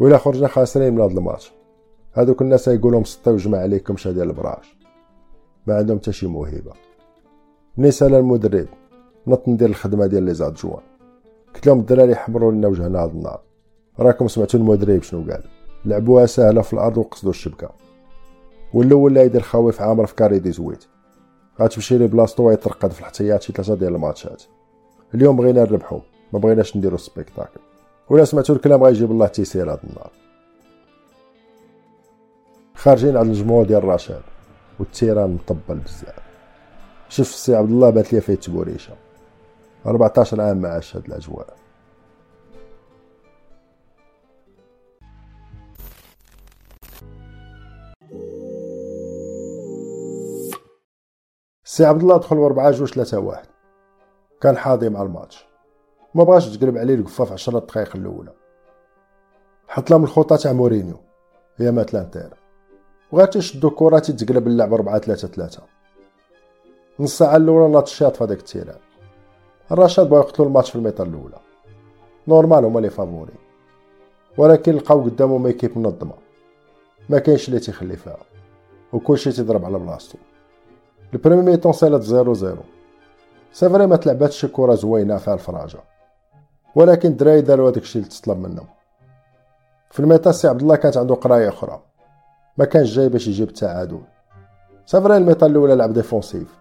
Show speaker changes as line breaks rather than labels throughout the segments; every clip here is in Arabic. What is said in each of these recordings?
وإلا خرجنا خاسرين من هذا الماتش. هذوك الناس يقولوا مسطي وجمع عليكم شا ديال البراهش. ما عندهم حتى شي موهبة. نسال المدرب. نط ندير الخدمة ديال les adjoints قلت لهم الدراري حمروا لنا وجهنا هذا النهار. راكم سمعتوا المدرب شنو قال؟ لعبوها سهله في الأرض وقصدوا الشبكة. والأول ولا يدير خويف عامر في carré des dix-huit. غتمشي لي بلاصتو ويترقد في الاحتياط شي ثلاثة ديال الماتشات. اليوم بغينا نربحو. ما بغيناش نديرو spectacle. ولا سمعتوا الكلام غيجيب الله التيسير هذا النهار. خارجين على الجمهور ديال رشاد وال terrain مطبل بزاف. شوف السي عبد الله بانت ليا فيه التبوريشة. 14 عام ما عاش هاد الأجواء. السي عبد الله دخل ب جوج ثلاثة واحد. كان حاضي مع الماتش. ما بغاش تقلب عليه القفا في 10 دقائق الأولى. حط لهم الخطه تاع مورينيو. إيامات l'Inter. وغات تشدو الكره تتقلب اللعب 4 3 3 نص ساعة الأولى لا تشاط في هذاك ال terrain. الرشاد بغاو يقتلوا الماتش في ال mi-temps الأولى. normal هما les favoris. ولكن لقاو قدامهم équipe منظمة. ما كاينش اللي تيخلي فيها. وكلشي تيضرب على بلاصتو ال première mi-temps سالت zéro zéro c'est vrai ما تلعباتش كرة زوينة فيها الفراجة. ولكن الدراري داروا هذاك الشيء اللي تطلب منهم. في ال mi-temps سي عبد الله كانت عنده قراية أخرى. ما كانش جاي باش يجيب التعادل. c'est vrai ال mi-temps الأولى لعب défensif.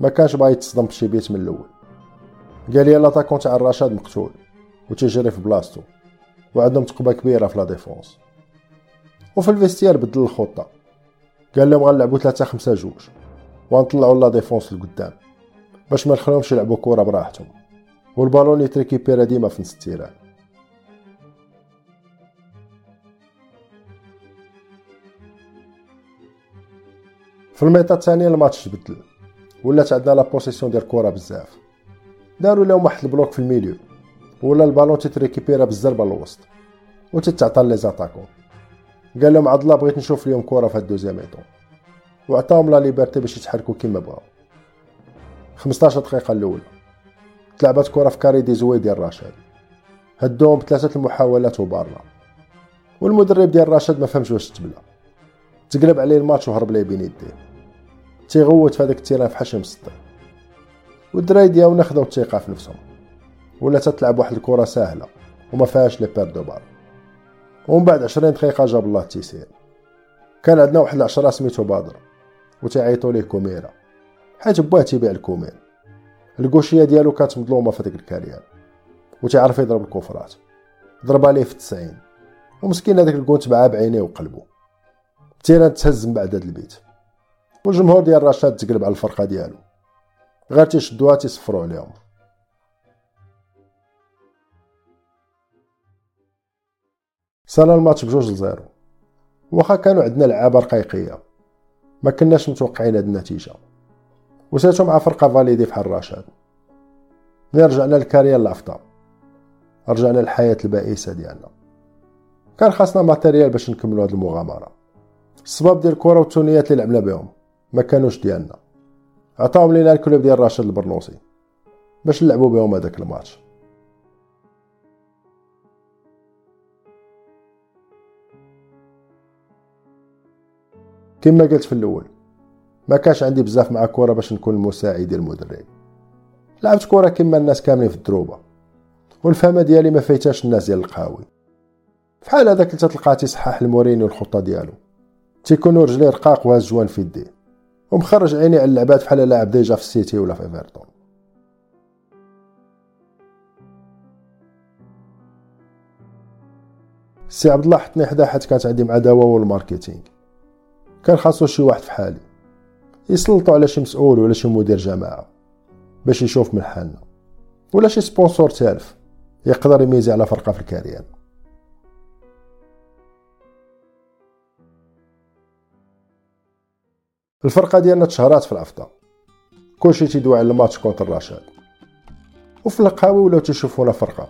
ما كانش باغي يتصدم بشي but من الأول. قال لي l'attaquant تاع الرشاد مقتول. وتيجري في بلاصتو. وعندهم تقبه كبيرة في la défense. وفي ال vestiaire بدل الخطة. قال لهم غنلعبوا 3 5 جوج. ونطلعوا la défense لقدام. باش ما نخليهمش يلعبوا كره براحتهم. والبالون يتريكيبيرا ديما في نص ال terrain في ال mi-temps الثانية الماتش تبدل ولات عندنا la possession ديال الكره بزاف داروا لهم واحد ال bloc في ال milieu ولا البالون تيتريكيبيرا بالزربه للوسط و تتعطى les attaquants قال لهم عضله بغيت نشوف اليوم كره في هاد deuxième mi-temps وعطاهم la liberté باش يتحركوا كيما بغاو 15 دقيقه الاولى تلعبات كرة في carré des dix-huit ديال راشد. هدوهم بثلاثة المحاولات وبارنا والمدرب ديال راشد ما فهمش واش تبلا تقلب عليه الماتش وهرب ليه بين يديه. تيغوت في هذاك ال terrain فحال شي مسطي والدراري ديالنا خداو الثقة في نفسهم. ولا تتلعب واحد الكرة ساهلة وما فيهاش les pertes de balle ومن بعد عشرين دقيقة جاب الله التيسير كان عندنا واحد العشرة سميتو بدر. وتيعيطوا ليه كوميرا. حيت باه تيبيع الكومير. الكوشية ديالو كانت مظلومة في ديك الكاريان وتيعرف يضرب ال coups francs ضرب عليه في التسعين. ومسكين هذاك الكون تبعها بعينيه وقلبو terrain تهز من بعد هاد ال but. والجمهور ديال رشاد تقلب على الفرقة ديالو. غير تيشدوها تيصفروا عليهم. سالا الماتش بجوج ل zéro. واخا كانوا عندنا لعابة رقيقية. ما كناش متوقعين هاد النتيجة. و surtout مع فرقه فاليدي فحال رشاد ملي رجعنا للكاريان العفطه رجعنا للحياة البائسة ديالنا. كان خاصنا matériel باش نكملوا هاد المغامرة. الصبابط ديال الكره والتونيات اللي لعبنا بهم ما كانوش ديالنا. عطاهم لينا ال club ديال رشاد البرنوصي باش نلعبوا بهم هذاك الماتش. كما قلت في الأول ما كانش عندي بزاف مع كورة باش نكون ديال المدرب. لعبت كورة كما الناس كاملين في الدروبة. والفهمه ديالي ما فايتاش الناس ديال القهاوي. فحال هذاك اللي تلقاه تيصحح لمورينيو الخطه ديالو. تيكونوا رجليه رقاق وهاز joint في يديه ومخرج عيني على اللعبات بحال لاعب déjà في السيتي ولا في إيفرتون. سي عبد الله حطني حدا حيت كانت عندي مع دواء وال marketing. كان خاصو شي واحد فحالي. يسلطوا على شي مسؤول ولا شي مدير جماعة باش يشوف من حالنا. ولا شي sponsor تالف يقدر يميزي على فرقة في الكاريان الفرقة ديالنا تشهرات في لافطا كلشي تيدوي على الماتش contre رشاد وفي القهاوي ولاو تيشوفونا فرقة.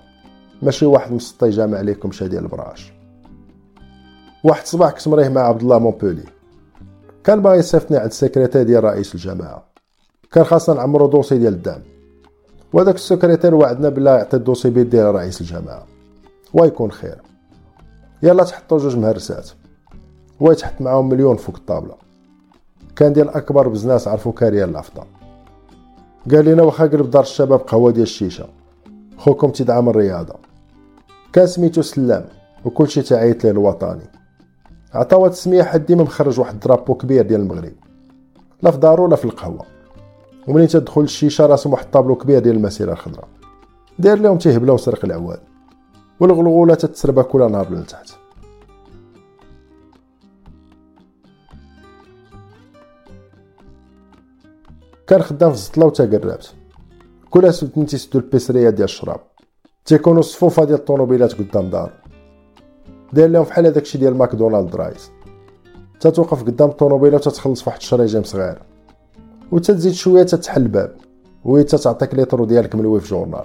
ماشي واحد مسطي جامع عليكم شلة ديال البراهش. واحد صباح كنت مريح مع عبد الله مول البلغة. كان باغي يصيفطني عند السكرتير ديال رئيس الجماعة. كان خاصنا نعمرو دوسي ديال الدعم وهذاك السكرتير وعدنا بلا يعطي الدوسي بيد ديال رئيس الجماعة. ويكون خير. يلا تحطوا جوج مهرسات. هو يتحط معاهم مليون فوق الطابلة. كان ديال أكبر بزناس عرفو كاريا الأفضل. قال لنا واخا قلب دار الشباب قهوة ديال الشيشة. خوكم تدعم الرياضة. كان سميتو سلام. وكلشي تعيط ليه الوطني. عطاو التسميه حيت ديما مخرج واحد drapeau كبير ديال المغرب. لا في دارو لا في القهوة. ومنين تدخل الشيشة راسم واحد الطابلو كبير ديال المسيرة الخضراء داير لهم تيهبله وسرق العواد والغلغولة تتسربا كل نهار لتحت كان خدام في الزطلة وتقربت. كل سبتين تيسدو les épiceries ديال الشراب. تيكونوا صفوفة ديال الطوموبيلات قدام دار داير لهم فحال هداكشي ديال McDonald drive. تتوقف قدام الطوموبيله وتتخلص فواحد شريجم صغير وتزيد شوية تتحل الباب. وهي تتعطيك ليطرو ديالك ملوي في journal.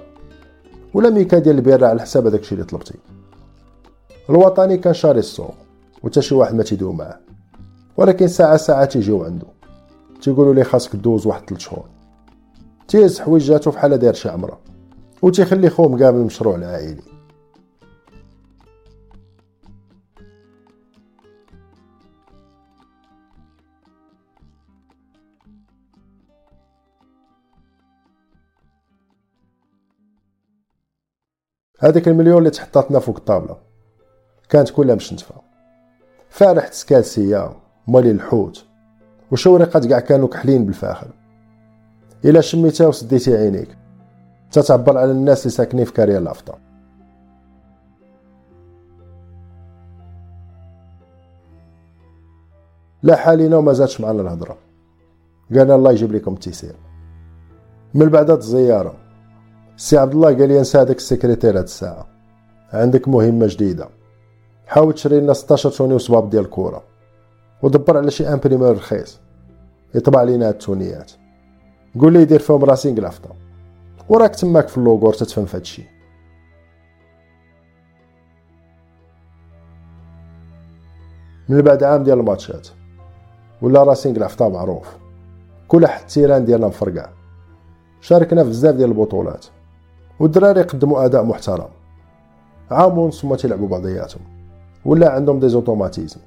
ولا ميكا ديال البيره على حساب هداكشي اللي طلبتي. الوطني كان شاري السوق وتا شي واحد ما تيدوي معاه. ولكن ساعة ساعة تيجيو عنده. تيقولوا لي خاصك دوز واحد 3 شهور. تيهز حويجاتو فحال داير شي عمرة. وتيخلي خوه مقابل المشروع العائلي هذاك المليون اللي تحطاتنا فوق الطابلة. كانت كلها مشنتفه فارح تسكالسيه مالي الحوت وشورقات كاع كانوا كحلين بالفاخر. إلا شميتها وسديتي عينيك. تتعبر على الناس اللي ساكنين في كاريا الافطار لا حالينا وما زادش معنا الهضرة. قالنا الله يجيب لكم التيسير من بعد الزيارة. سي عبد الله قال لي هذاك السكرتير هاد الساعة. عندك مهمة جديدة. حاول تشري لنا 16 tenue وصبابط ديال الكره ودبر على شي imprimeur رخيص. يطبع لينا هاد التونيات. قول لي يدير فيهم Racing لافطا وراك تماك في اللوغور تتفهم في هادشي من بعد عام ديال الماتشات. ولا Racing لافطا معروف. كل حد terrain ديالنا مفرقع. شاركنا في بزاف ديال البطولات. والدراري قدموا أداء محترم. عام ونص هما تيلعبوا بعضياتهم. ولا عندهم des automatismes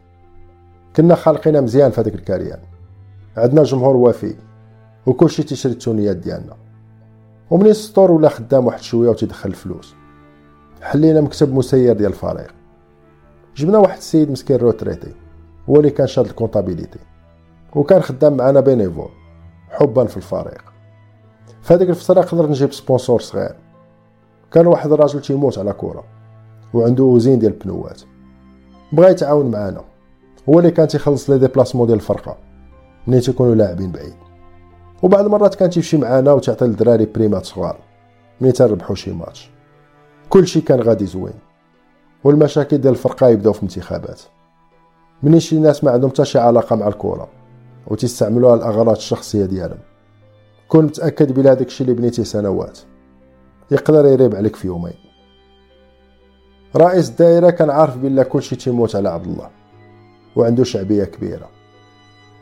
كنا خالقين مزيان في هذاك الكاريان. عندنا جمهور وفي. وكلشي تيشري التونيات ديالنا. ومنين السطور ولا خدام واحد شوية وتيدخل الفلوس. حلينا مكتب مسير ديال الفريق. جبنا واحد السيد مسكين retraité هو اللي كان شاد ال comptabilité وكان خدام معنا bénévole حبا في الفريق. في هذيك الفترة قدرت نجيب sponsor صغير. كان واحد الراجل تيموت على كورة وعنده وزين ديال البنوات. بغا يتعاون معانا. هو اللي كان تيخلص les déplacements ديال الفرقة ملي تيكونوا لاعبين بعيد. وبعض المرات كان تيمشي معانا وتعطي للدراري بريمات صغار ملي تربحوا شي ماتش. كلشي كان غادي زوين. والمشاكل ديال الفرقة يبداو في الانتخابات. مني شي ناس ما عندهم حتى شي علاقة مع الكره وتستعملوها الاغراض الشخصية ديالهم. كون متأكد بلا داكشي اللي بنيتيه سنوات. يقدر يريب عليك في يومين. رئيس الدائرة كان عارف بلا كلشي تيموت على عبد الله وعنده شعبية كبيرة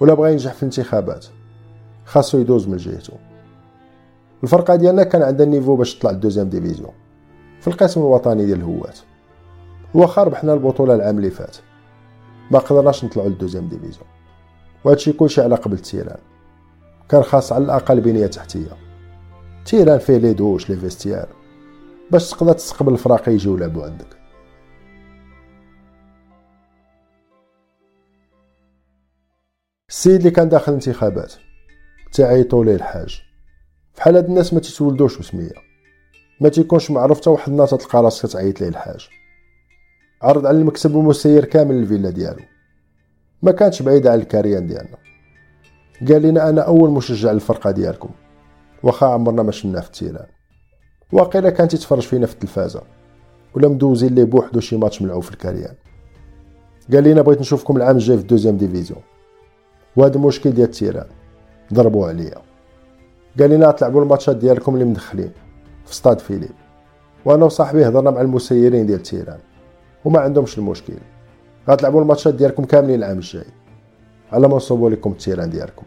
ولا بغى ينجح في الانتخابات خاصو يدوز من جهته. الفرقة ديالنا كان عندها ال niveau باش تطلع ال deuxième division في القسم الوطني ديال الهواة. واخا ربحنا البطولة العام اللي فات ما قدرناش نطلعوا لل deuxième division. وهادشي كلشي على قبل ال terrain كان خاص على الأقل بنية تحتية. terrain فيه les douches les vestiaires. باش تقدر تستقبل الفراق يجيو يلعبوا عندك. السيد اللي كان داخل الانتخابات تعيطوا ليه الحاج. فحال هاد الناس ما تتولدوش بسمية. ما تيكونش معروف حتى واحد النهار تلقى راسك تعيط ليه الحاج. عرض على المكتب المسير كامل الفيلا ديالو. ما كانتش بعيده على الكاريان ديالنا. قال لنا أنا أول مشجع للفرقة ديالكم. واخا عمرنا ما شفنا في ال terrain واقيلا كان تيتفرج فينا في التلفازة. ولا مدوزين ليه بوحدو شي ماتش ملعوب في الكاريان. قال لنا بغيت نشوفكم العام الجاي في ال deuxième division. وهذا المشكل ديال ال terrain. ضربوا عليا. قال لنا تلعبوا الماتشات ديالكم اللي مدخلين. في ستاد فيليب. وأنا وصاحبي هضرنا مع المسيرين ديال ال terrain. وما عندهمش المشكل. غتلعبوا الماتشات ديالكم كاملين العام الجاي. على ما نصوبوا لكم ال terrain ديالكم.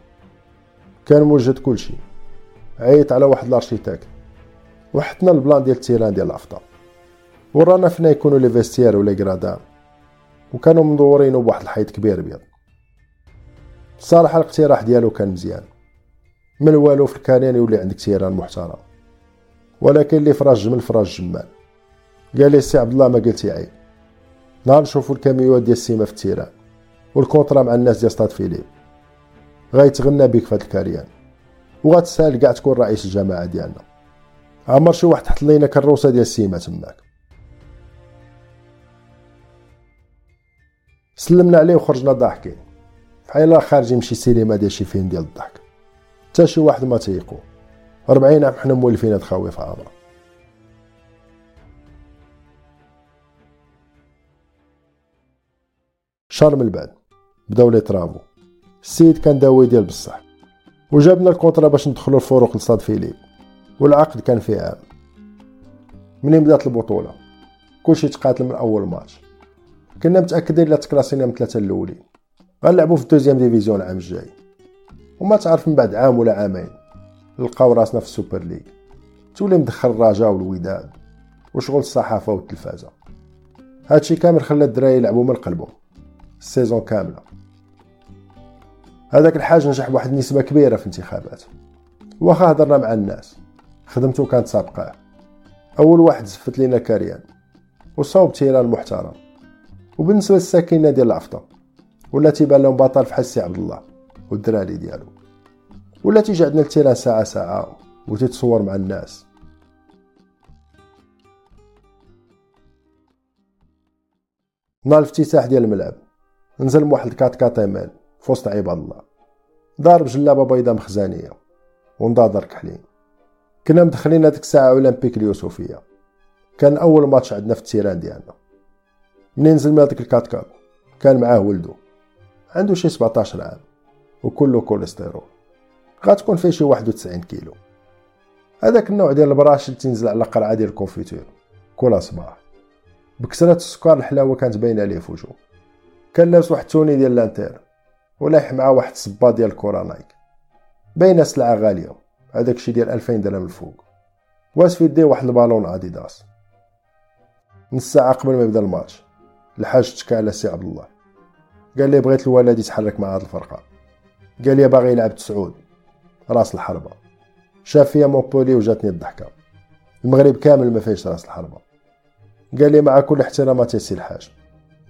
كان موجد كلشي. عيط على واحد ال architecte وحطنا ال plan ديال ال terrain ديال العفطة ورانا فينا يكونوا les vestiaires و les gradins وكانوا مدورينو بواحد الحيط كبير بيض الصراحة الاقتراح ديالو كان مزيان. من والو في الكاريان يولي عندك terrain محترم. ولكن اللي فراج جمل فراج جمال. قال لي السي عبد الله ما قلتي عيب. نهار نشوفو الكاميوات ديال ال ciment في ال terrain. وال contrat مع الناس ديال ستاد فيليب. غيتغنى في هاد الكاريان. وغتسال كاع تكون رئيس الجماعة ديالنا. عمر شي واحد حط لينا كروسه ديال ال ciment تماك سلمنا عليه وخرجنا ضاحكين بحال خارجين شي سينما ديال شي فيلم ديال الضحك. حتى شي واحد ما تيقو. 40 عام حنا مولفين هاد خويف عامر شهر من بعد بداو لي طرافو السيد كان داوي ديال بصح. وجابنا الكونطرا باش ندخلو الفروق لصاد فيليب والعقد كان فيه عام. منين بدات البطولة؟ كلشي تقاتل من أول ماتش. كنا متأكدين لا تكلاسينا من ثلاثة الأولين. غنلعبو في ال deuxième division العام الجاي. وما تعرف من بعد عام ولا عامين نلقاو راسنا في ال super league. تولي مدخل الرجاء والوداد وشغل الصحافة والتلفازة. هادشي كامل خلى الدراري يلعبوا من قلبهم. ال saison كاملة. هذاك الحاج نجح بواحد النسبة كبيرة في الانتخابات واخا هضرنا مع الناس. خدمته كانت سابقاه أول واحد زفت لينا كاريان. وصوب terrain محترم. وبالنسبة للساكنه ديال العفطة ولا تيبان لهم بطل فحال السي عبد الله والدراري ديالو. ولا تيجي عندنا ال terrain ساعة ساعة وتتصور مع الناس. نهار الافتتاح ديال الملعب. نزل واحد الكات كاتيمال في وسط عباد الله. ضارب جلابه بيضا مخزانيه ونضاضر كحلين كنا مدخلين هذيك الساعة أولمبيك اليوسفيه كان أول ماتش عندنا في ال terrain ديالنا. منين نزل من هذاك الكات كات كان معاه ولدو. عنده شي 17 عام. وكله كوليسترول. غتكون فيه شي 91 كيلو. هذاك النوع ديال البراهش اللي تنزل على قرعه ديال ال confiture. كل صباح بكثرة السكر الحلاوة كانت باينة ليه في وجهه. كان لابس واحد ال tenue ديال l'Inter ولايح معاه واحد الصباط ديال الكورا Nike. باينة سلعة غالية. هذاك الشيء ديال 2000 درهم الفوق. وهاز في يديه واحد ال ballon Adidas. نص ساعة قبل ما يبدأ الماتش. الحاج تكا على سي عبد الله. قال لي بغيت الولد يتحرك مع هاد الفرقة. قال لي باغي يلعب تسعود. راس الحربة. شاف فيا مونبولي وجاتني الضحكة. المغرب كامل ما فيهش راس الحربة. قال لي مع كل احترامات سي الحاج.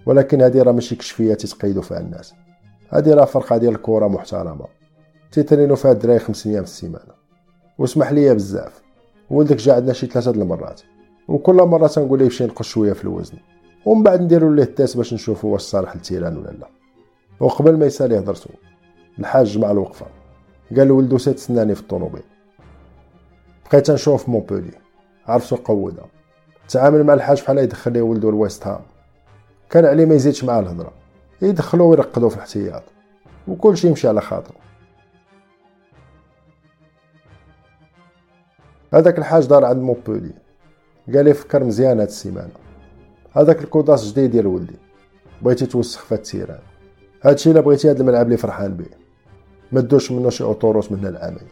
ولكن هذه راه ماشي كشافة تتقيدوا فيها الناس. هذه راه فرقة ديال الكرة محترمة. تيترينو فيها الدراري خمس أيام في السيمانة. واسمح لي بزاف. ولدك جا عندنا شي ثلاثة المرات. وكل مرة تنقول ليه يمشي ينقص شوية في الوزن. ومن بعد نديرو ليه ال test باش نشوفو واش صالح ال terrain ولا لا. وقبل ما يسالي هضرتو الحاج جمع الوقفة. قال لولدو سير تسناني في الطوموبيل. بقيت نشوف مونبولي. عرفتو قوده. تعامل مع الحاج بحال يدخل ليه ولدو ال West Ham. كان عليه ما يزيدش معاه الهضرة. يدخلوا ويرقدوا في الاحتياط. وكل شيء يمشي على خاطره. هذاك الحاج دار عند موبولي. قال فكر مزيان هاد السيمانة. هذاك ال godasse جديد ديال ولدي. بغيتي توسخ في ال terrain هادشي إلا بغيتي هاد الملعب اللي فرحان به. ما دوش منه شي اوطوروس من هنا العامين